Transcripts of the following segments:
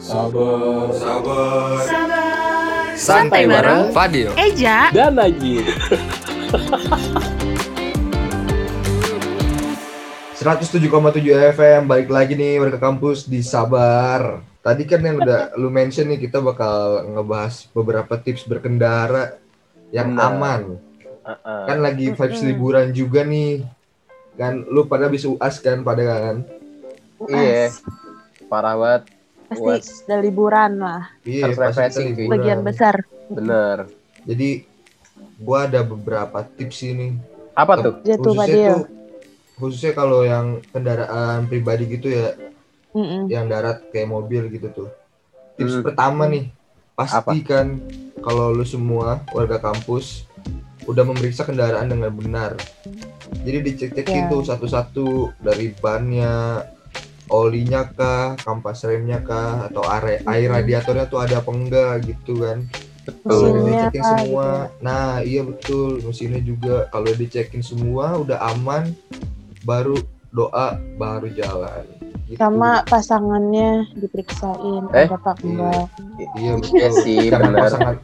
Sabar, sabar. Santai bareng Fadil. Eja dan lagi 107,7 FM balik lagi nih warga kampus di Sabar. Tadi kan yang udah lu mention nih kita bakal ngebahas beberapa tips berkendara yang Benar. aman. uh-uh. Kan lagi vibes liburan juga nih. Kan lu pada bisa UAS kan pada kan? iya parah banget pasti Uas. udah liburan lah Iya, Harus pasti refreshing, liburan. bagian besar bener Jadi gua ada beberapa tips ini. apa tuh jatuh Khususnya Fadil tuh khususnya kalau yang kendaraan pribadi gitu ya, Mm-mm. yang darat kayak mobil gitu tuh. Tips Hmm. pertama nih, pastikan kalau lu semua warga kampus udah memeriksa kendaraan dengan benar. Jadi Ya. dicek-cekin tuh satu-satu dari bannya, olinya kah, kampas remnya kah, atau are- air Hmm. radiatornya tuh ada apa enggak gitu kan. Kalau udah dicekin semua, gitu. nah iya betul mesinnya juga. Kalau udah dicekin semua udah aman, baru doa, baru jalan. Gitu. sama pasangannya diperiksain Eh? ada apa enggak Iya betul. Iya sih, jangan pasangan,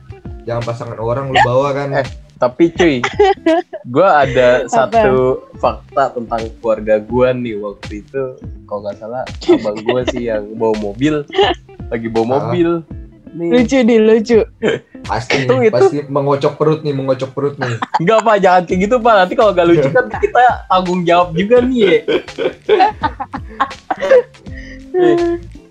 jangan pasangan orang lu bawa kan. Eh. Tapi cuy gue ada satu fakta tentang keluarga gue nih waktu itu kalau nggak salah abang gue sih yang bawa mobil lagi bawa mobil nih lucu di lucu pasti, Itu- itu- pasti mengocok perut nih, mengocok perut nih. Enggak pak, jangan kayak gitu pak. Nanti kalau gak lucu kan kita tanggung jawab juga nih. ya.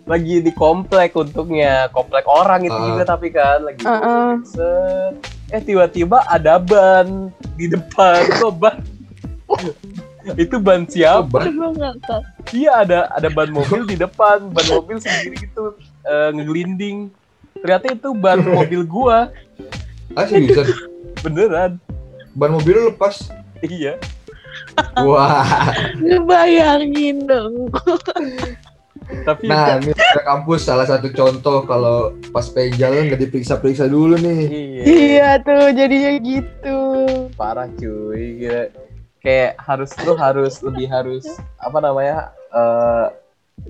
Lagi di komplek untungnya, komplek orang itu Ah. juga tapi kan lagi Heeh. set. Eh tiba-tiba ada ban di depan, kok ban? itu ban siapa? Iya ada ada ban mobil di depan, ban mobil sendiri gitu eh, ngegelinding. Ternyata itu ban mobil gua, Ah seriusan, beneran. ban mobil lu lepas. Iya. Wah, ngebayangin dong Tapi nah ini kampus salah satu contoh kalau pas pengen jalan nggak diperiksa-periksa dulu nih. iya. iya tuh jadinya gitu parah cuy gila. kayak harus tuh harus lebih harus apa namanya eh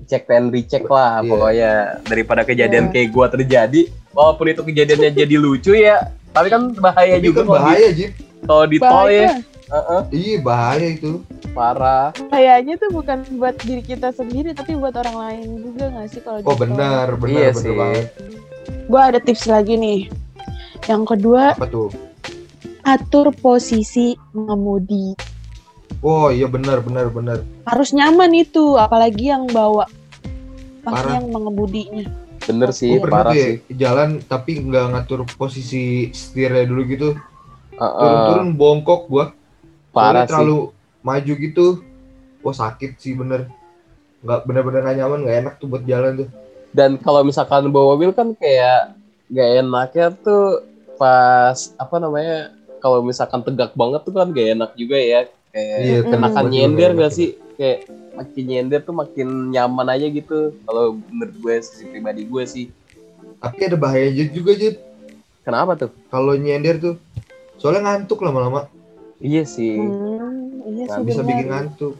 cek dan recheck lah Iya. pokoknya daripada kejadian Iya. kayak gua terjadi walaupun itu kejadiannya jadi lucu ya tapi kan bahaya Tapi juga kan kalau di- bahaya Jip. kalau di tol ya Heeh, Iya bahaya itu. parah bahayanya tuh bukan buat diri kita sendiri tapi buat orang lain juga nggak sih kalau Oh tol? benar, benar, Iya benar sih. banget. Gua ada tips lagi nih yang kedua Apa tuh? atur posisi mengemudi Oh iya benar, benar, benar. harus nyaman itu apalagi yang bawa pas Parah. yang mengemudinya bener sih pernah parah ya, sih jalan tapi nggak ngatur posisi setirnya dulu gitu. Heeh, Turun-turun bongkok gua. Parah sih terlalu maju gitu. Wah sakit sih bener. Nggak bener-bener nggak nyaman, nggak enak tuh buat jalan tuh. dan kalau misalkan bawa mobil kan kayak gak enaknya tuh pas apa namanya kalau misalkan tegak banget tuh kan gak enak juga ya kayak Iya, kenakan nyender gak sih kayak makin nyender tuh makin nyaman aja gitu kalau menurut gue sisi pribadi gue sih Tapi ada bahayanya juga Jip. kenapa tuh Kalau nyender tuh. Soalnya ngantuk lama-lama. Iya sih Hmm, iya Nggak sih Bisa benar. bikin ngantuk.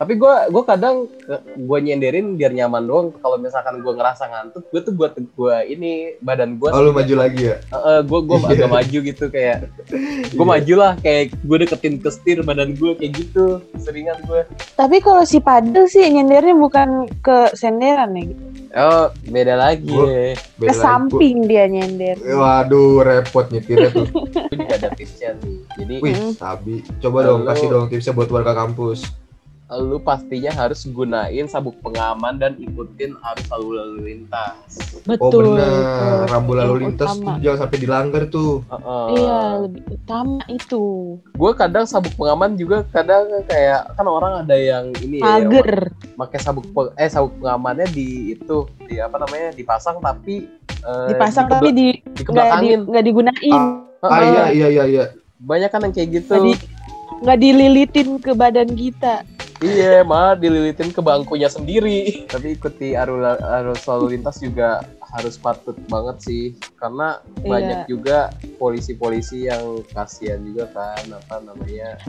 Tapi gue gue kadang ke- gue nyenderin biar nyaman doang kalau misalkan gue ngerasa ngantuk gue tuh buat gue ini badan gue Oh lu maju lagi ya? gue gue Iya. agak maju gitu kayak gue Iya. maju lah kayak gue deketin ke setir badan gue kayak gitu seringan gue Tapi kalau si Padel sih nyendernya bukan ke senderan ya, gitu. oh beda lagi Gua- ke Beda lagi. samping dia nyender. Waduh, repot nyetirnya tuh. Gue juga ada tipsnya nih jadi Wih, sabi. Coba dong kasih dong tipsnya buat warga kampus. Lu pastinya harus gunain sabuk pengaman dan ikutin arus lalu lalu lintas Oh Betul. bener, betul. rambu lalu lintas utama. tuh jangan sampai dilanggar tuh. Iya, lebih utama itu. gue kadang sabuk pengaman juga kadang kayak kan orang ada yang ini ya Mager. pakai sabuk pe- eh sabuk pengamannya di itu di apa namanya dipasang tapi eh, Dipasang dikebel- tapi di nggak di, dikebelakangin nggak digunain. Ah Heeh. iya iya iya iya. banyak kan yang kayak gitu Nggak di nggak dililitin ke badan kita. Iya, malah dililitin ke bangkunya sendiri. Tapi ikuti arus, arus lalu lintas juga harus patut banget sih, karena Iya. banyak juga polisi-polisi yang kasihan juga kan, apa namanya,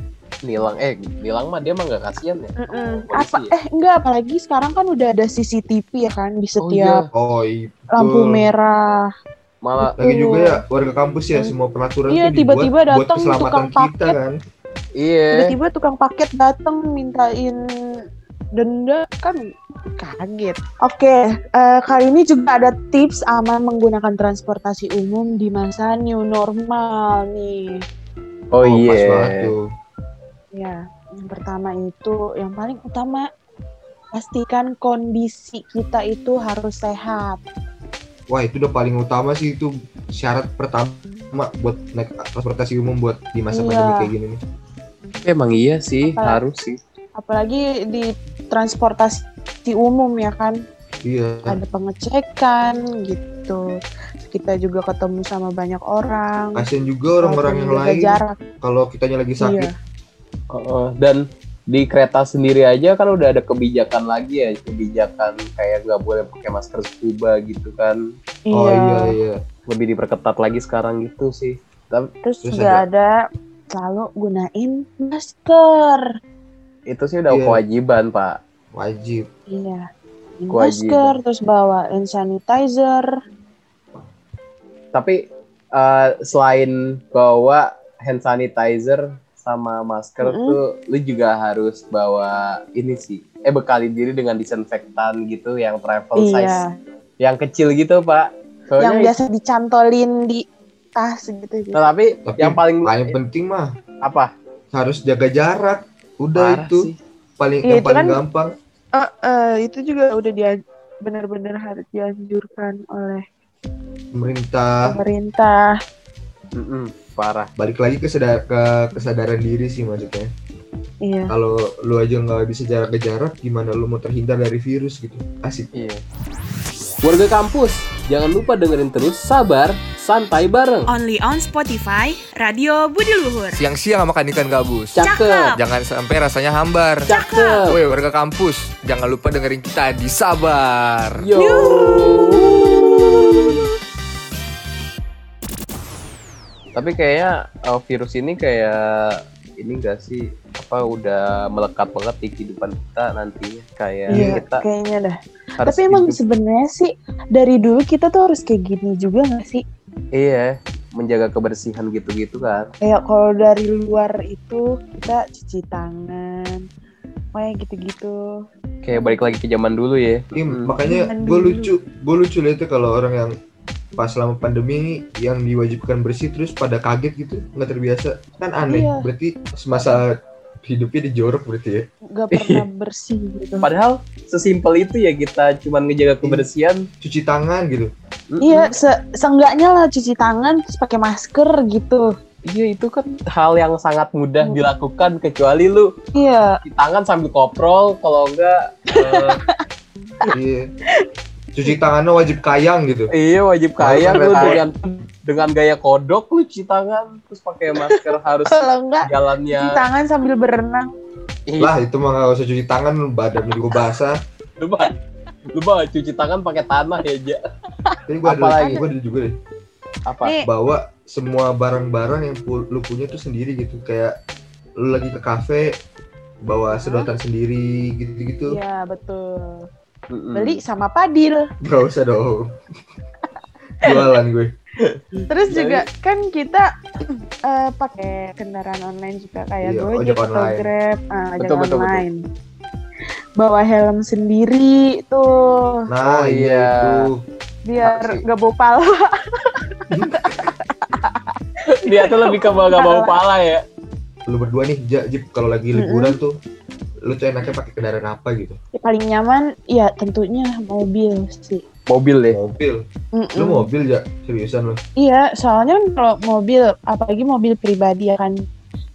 nilang eh nilang mah dia mah nggak kasihan ya Mm-mm. Polisi Apa ya? eh enggak apalagi sekarang kan udah ada CCTV ya kan di oh iya setiap Oh itu. lampu merah. malah Lagi juga Betul. ya warga kampus ya semua peraturan Iya, tiba-tiba buat datang keselamatan tukang kita paket. kan. Iya Tiba-tiba tukang paket datang mintain denda kan kaget. Oke, eh, kali ini juga ada tips aman menggunakan transportasi umum di masa new normal nih. oh pas banget iya tuh. Ya, yang pertama itu yang paling utama pastikan kondisi kita itu harus sehat. Wah itu udah paling utama sih itu syarat pertama buat naik transportasi umum buat di masa Iya. pandemi kayak gini nih. emang iya sih Apa- harus sih Apalagi di transportasi umum ya kan, Iya. ada pengecekan gitu. Kita juga ketemu sama banyak orang. Kasian juga orang-orang yang lain kalau kitanya lagi sakit. Iya. Heeh, dan di kereta sendiri aja kan udah ada kebijakan lagi ya kebijakan kayak nggak boleh pakai masker scuba gitu kan Oh iya iya. lebih diperketat lagi sekarang gitu sih tapi Terus Terus juga ada selalu gunain masker. itu sih udah Iya. kewajiban pak Wajib. Iya. Kewajiban. Masker terus bawa hand sanitizer. tapi eh, selain bawa hand sanitizer sama masker Mm-mm. tuh lu juga harus bawa ini sih eh bekali diri dengan disinfektan gitu yang travel size Iya. yang kecil gitu pak Yang soalnya biasa dicantolin di tas gitu gitu. nah, tapi, Tapi yang paling paling penting mah apa harus jaga jarak. Udah Parah itu sih. paling Iya, yang itu paling kan- gampang. Eh, eh, itu juga udah dia benar-benar harus dianjurkan oleh Pemerintah pemerintah. Mm-mm, parah balik lagi ke, sedar- ke kesadaran diri sih maksudnya. Iya. Kalau lu aja nggak bisa jaga jarak, gimana lu mau terhindar dari virus gitu? Asik. Iya. Warga kampus, jangan lupa dengerin terus Sabar Santai Bareng. Only on Spotify, Radio Budi Luhur. Siang-siang makan ikan gabus. Cakep, Jangan sampai rasanya hambar. cakep. Woi warga kampus, jangan lupa dengerin kita di Sabar. Yo. Tapi kayaknya uh, virus ini kayak ini gak sih apa udah melekat banget di kehidupan kita nantinya kayak Iya, kita kayaknya dah. Tapi emang hidup- sebenarnya sih dari dulu kita tuh harus kayak gini juga gak sih? iya menjaga kebersihan gitu-gitu kan Kayak kalau dari luar itu kita cuci tangan, kayak gitu-gitu. kayak balik lagi ke zaman dulu ya Iya, Hmm. makanya gue lucu, gue lucu lihatnya kalau orang yang pas selama pandemi ini yang diwajibkan bersih terus pada kaget gitu nggak terbiasa kan aneh Iya. berarti semasa hidupnya dijorok berarti ya Gak pernah bersih gitu. padahal sesimpel itu ya kita cuman ngejaga kebersihan cuci tangan gitu. Iya, se seenggaknya lah cuci tangan terus pakai masker gitu. Iya itu kan hal yang sangat mudah Hmm. dilakukan kecuali lu Iya, cuci tangan sambil koprol kalau enggak eh, iya cuci tangannya wajib kayang gitu. Iya wajib kaya Harus lu dengan dengan gaya kodok lu cuci tangan terus pakai masker harus kalau enggak jalannya. cuci tangan sambil berenang. Ih, lah itu mah nggak usah cuci tangan badan juga basah. Lu mah lu mah cuci tangan pakai tanah ya Ja. tapi gue ada Apalagi? gue ada juga deh. Apa? Nih, bawa semua barang-barang yang pu- lu punya tuh sendiri gitu. Kayak lu lagi ke kafe bawa sedotan sendiri gitu-gitu. Iya betul. Mm-mm. Beli sama Padil. Gak usah dong jualan gue Terus juga kan kita eh, pakai kendaraan online juga kayak Iya, Gojek ojek atau online. Grab, ah, ojek Betul, betul, online. Bawa helm sendiri tuh nah Oh, iya iya. itu biar Makasih. gak bau pala. dia tuh lebih ke bawa gak bawa pala ya lu berdua nih Jip kalau lagi liburan tuh lu tuh enaknya pakai kendaraan apa gitu Ya, paling nyaman ya tentunya mobil sih. mobil ya mobil Mm-mm. lu mobil ya seriusan lu Iya, soalnya kan kalau mobil, apalagi mobil pribadi ya kan.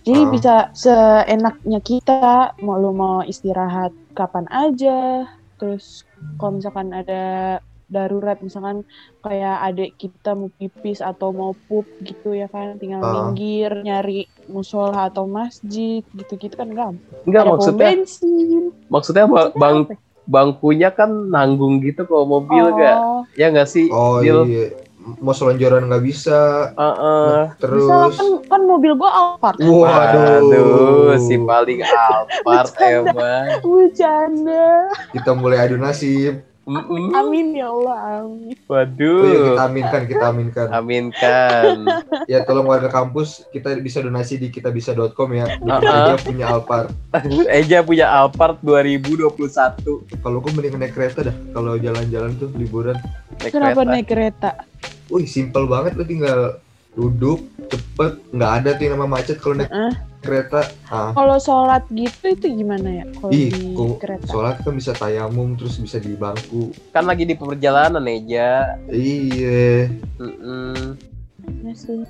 Jadi Ah. bisa seenaknya kita, mau lu mau istirahat kapan aja. Terus kalau misalkan ada darurat, misalkan kayak adik kita mau pipis atau mau pup gitu ya kan, tinggal Ah. minggir, nyari musola atau masjid gitu-gitu kan gampang. enggak ada maksudnya bensin. maksudnya ba- bang bangkunya kan nanggung gitu kalau mobil oh, gak ya nggak sih oh Dil? iya mau selonjoran nggak bisa. Heeh. Bisa lah Terus, kan, kan mobil gua Alphard. waduh, Waduh, si paling Alphard emang. Bercanda. kita mulai adu nasib. Mm-mm. Amin ya Allah, amin. Oh iya, kita Waduh. aminkan, kita aminkan. Aminkan. Ya tolong warga kampus kita bisa donasi di kitabisa.com ya. Bikin Uh-uh. aja punya Alphard. Eja punya Alphard 2021. Kalau gue mending naik kereta dah. Kalau jalan-jalan tuh liburan. Naik Kenapa kereta. naik kereta? Wih, simpel banget lo tinggal duduk cepet nggak ada tuh yang nama macet kalau naik Heeh. kereta ah Kalau sholat gitu itu gimana ya? Kalau di kereta. sholat kan bisa tayamum terus bisa di bangku Kan lagi di perjalanan Eja. iya. Iya sih.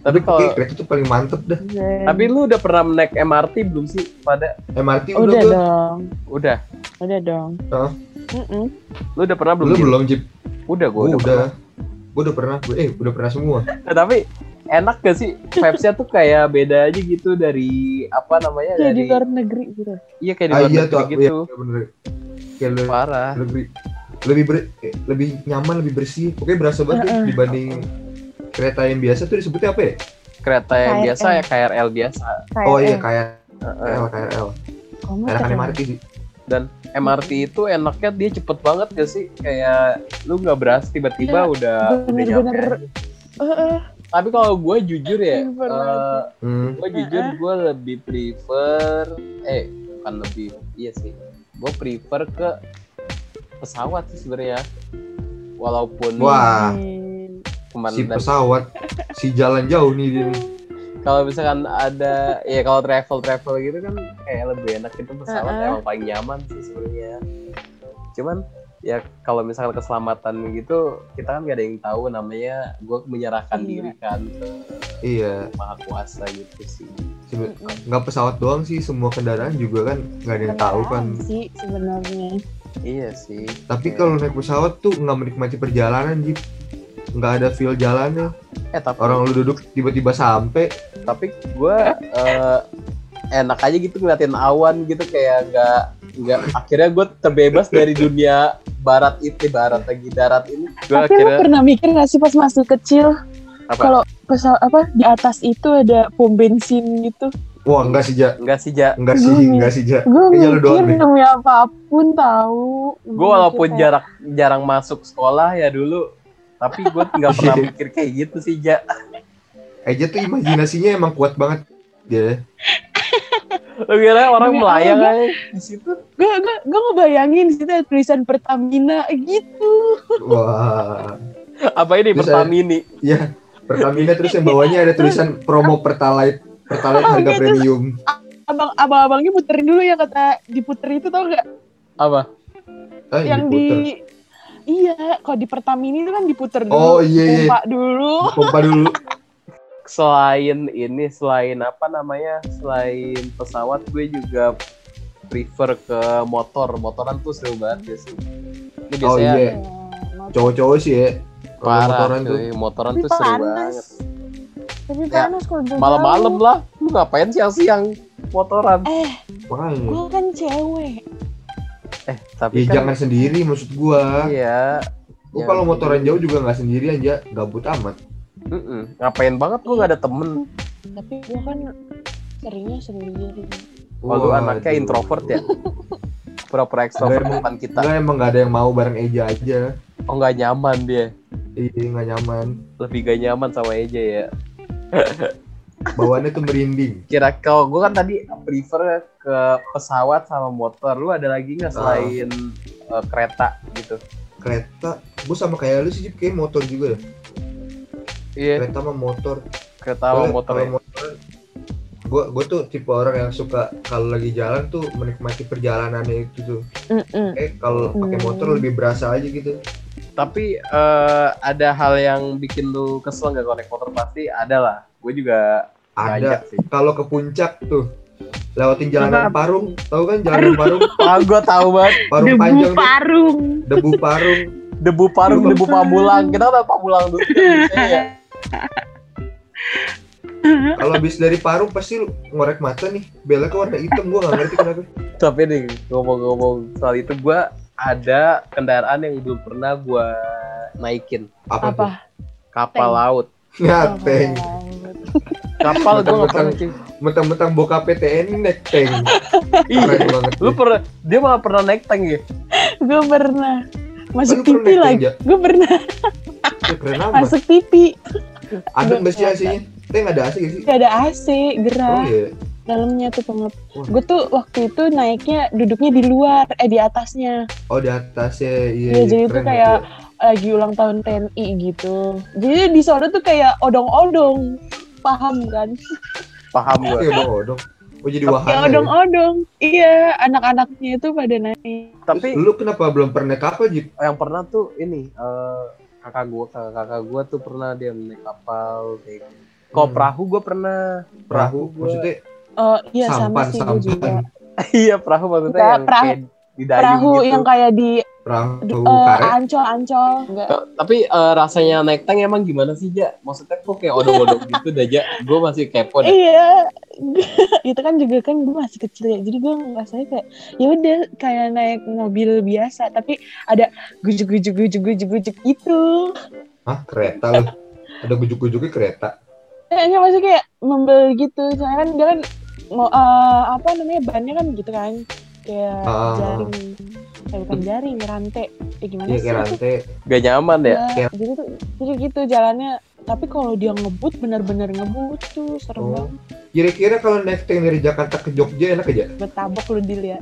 Tapi kalau kereta tuh paling mantep dah Zen. tapi lu udah pernah naik MRT belum sih pada? MRT udah udah dong, Udah. udah dong. Hah? Mm-mm. Lu udah pernah belum? belum Jin? belum Jip Udah gua gua udah. udah gua udah pernah gua- eh udah pernah semua. Nah, tapi enak gak sih? Vibes-nya tuh kayak beda aja gitu dari apa namanya Kayak di dari luar negeri gitu. iya kayak di ah luar iya negeri tuh gitu. iya, bener. Kayak le- parah. lebih lebih ber- eh, lebih nyaman lebih bersih. Pokoknya berasa banget deh Heeh. dibanding kereta yang biasa. Tuh disebutnya apa ya? Kereta yang KRL. biasa ya KRL biasa. Kayak oh iya eh, kayak Heeh. KRL KRL kamu enakan keren. MRT sih MRT itu enaknya dia cepet banget gak sih kayak lu nggak berasa tiba-tiba Iya, udah udah bener-bener. nyampe. Eh, eh, tapi kalau gue jujur ya Bener eh, banget. hmm. gue jujur gue lebih prefer eh bukan lebih iya sih gue prefer ke pesawat sih sebenarnya walaupun Wah. Si pesawat si jalan jauh nih dia nih. Kalau misalkan ada ya kalau travel travel gitu kan kayak lebih enak itu pesawat Heeh. emang paling nyaman sih sebenarnya. Cuman ya kalau misalkan keselamatan gitu kita kan gak ada yang tahu namanya gue menyerahkan Iya. diri kan ke iya. Maha kuasa gitu sih. Nggak pesawat doang sih semua kendaraan juga kan nggak ada yang tahu kan. sih sebenarnya. iya sih. Tapi Kayak- kalau naik pesawat tuh nggak menikmati perjalanan Jip. Nggak ada feel jalannya eh tapi orang lu duduk tiba-tiba sampai. tapi gue eh, enak aja gitu ngeliatin awan gitu kayak nggak nggak akhirnya gue terbebas dari dunia barat itu barat lagi darat ini. Gue Tapi lu akhirnya pernah mikir gak sih pas masih kecil? Apa? Kalau pesawat apa di atas itu ada pom bensin gitu? wah enggak sih ja. Enggak sih ja. Enggak sih enggak sih ja. Gue lu mikir demi apa pun tahu. gue walaupun jarak jarang masuk sekolah ya dulu tapi gue nggak pernah mikir kayak gitu sih ja Eja tuh imajinasinya emang kuat banget dia lu kira orang Demi melayang aja di situ gue gue gue ngebayangin di situ ada tulisan Pertamina gitu. wah apa ini Terus Pertamini ya Pertamina terus yang bawahnya ada tulisan promo Pertalite Pertalite Oh, harga gitu. premium Abang abang-abangnya puterin dulu ya kata diputer itu tau gak? apa ah, yang diputer. di Iya, kalau di Pertamina itu kan diputer dulu, Oh, iya, iya. pompa dulu. pompa dulu selain ini selain apa namanya selain pesawat gue juga prefer ke motor motoran tuh seru banget ya sih ini oh biasanya iya cowok-cowok sih ya kalau parah motoran tuh cuy. motoran Tapi tuh seru banget panas. Tapi Ya, panas kalau jauh-jauh. malam-malam lah lu ngapain siang-siang motoran Eh, makanya gue kan cewek. Eh tapi ya kan jangan sendiri maksud gua. Iya. Gua kalau motoran jauh juga nggak sendiri aja gabut amat. Mm-mm. ngapain banget lu gak ada temen. Tapi gue kan seringnya sendiri. Waduh Waduh. anaknya introvert ya. Pura-pura ekstrovert depan kita. Enggak emang nggak ada yang mau bareng Eja aja. Oh nggak nyaman dia. Iya nggak nyaman. Lebih gak nyaman sama Eja ya bawaannya tuh merinding. Kira kalau gue kan tadi prefer ke pesawat sama motor. Lu ada lagi nggak Ah. selain eh, kereta gitu? Kereta? Gua sama kayak lu sih kayak motor juga ya iya. Kereta sama motor. Kereta sama motor ya. motor gue gue tuh tipe orang yang suka kalau lagi jalan tuh menikmati perjalanannya itu tuh. Eh kalau pakai motor lebih berasa aja gitu. Tapi eh, ada hal yang bikin lu kesel nggak kalau naik motor? Pasti ada lah gue juga ada kalau ke puncak tuh lewatin jalanan Kenapa? parung tahu kan jalanan parung ah gue tahu banget parung Debu panjang tuh, parung. debu parung debu parung Debu pamulang kita kan pamulang dulu ya. kalau habis dari parung pasti lu ngorek mata nih belaknya warna hitam gua nggak ngerti kenapa tapi nih ngomong-ngomong soal itu gue ada kendaraan yang belum pernah gue naikin apa, tuh Apa? Kapal Tank. laut. Ngateng. Kapal gue nggak pernah cuy. Mentang-mentang bokap PTN naik tank. Banget. lu pernah dia malah pernah naik tank ya? gue pernah masuk Oh, TV lagi Ja? gue pernah Ya, masuk TV Ada nggak sih AC-nya? Tank ada AC gak sih? gak ada AC Oh gerah iya. dalamnya tuh pengep Wah. gue tuh waktu itu naiknya duduknya di luar eh di atasnya Oh di atasnya iya. Iya, jadi itu kayak banget lagi ulang tahun TNI gitu jadi di sana tuh kayak odong-odong paham kan Paham ya. gue. Iya odong. Oh jadi ya wahana ya. odong-odong iya anak-anaknya itu pada naik Tapi Lu kenapa belum pernah naik kapal Jip? yang pernah tuh ini eh, kakak gue kakak kakak gue tuh pernah dia naik kapal kayak gitu. Kok Hmm. perahu gue pernah Perahu gua- maksudnya oh iya sama sampan sih gue juga sampan. iya perahu maksudnya Enggak, yang perahu- kayak di dayu perahu gitu. yang kayak di Perahu eh, karet. ancol ancol enggak Eh, Tapi eh, rasanya naik tank emang gimana sih Ja? Maksudnya kok kayak odong-odong gitu dah Ja? Gue masih kepo deh. iya itu kan juga kan gue masih kecil ya jadi gue ngerasanya kayak ya udah kayak naik mobil biasa tapi ada gujuk gujuk gujuk gujuk gujuk gitu Hah kereta lu? Ada gujuk-gujuknya kereta. kayaknya masih kayak membel gitu soalnya kan dia kan mau eh, apa namanya bannya kan gitu kan kayak Ah. jaring eh bukan jaring rantai ya gimana Iya sih rantai. Gak nyaman ya? Ya, jadi tuh jadi gitu jalannya tapi kalau dia ngebut benar-benar ngebut tuh serem Oh. banget Kira-kira kalau naik tank dari Jakarta ke Jogja enak aja? betabok lu dil ya